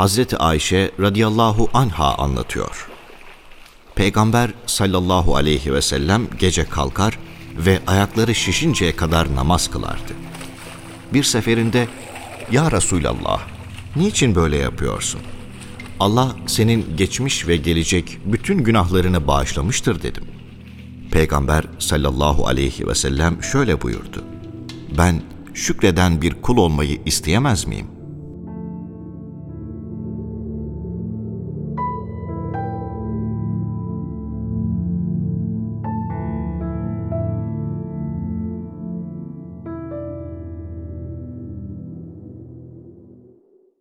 Hazreti Ayşe radıyallahu anha anlatıyor. Peygamber sallallahu aleyhi ve sellem gece kalkar ve ayakları şişinceye kadar namaz kılardı. Bir seferinde, Ya Resulallah, niçin böyle yapıyorsun? Allah senin geçmiş ve gelecek bütün günahlarını bağışlamıştır dedim. Peygamber sallallahu aleyhi ve sellem şöyle buyurdu. Ben şükreden bir kul olmayı isteyemez miyim?''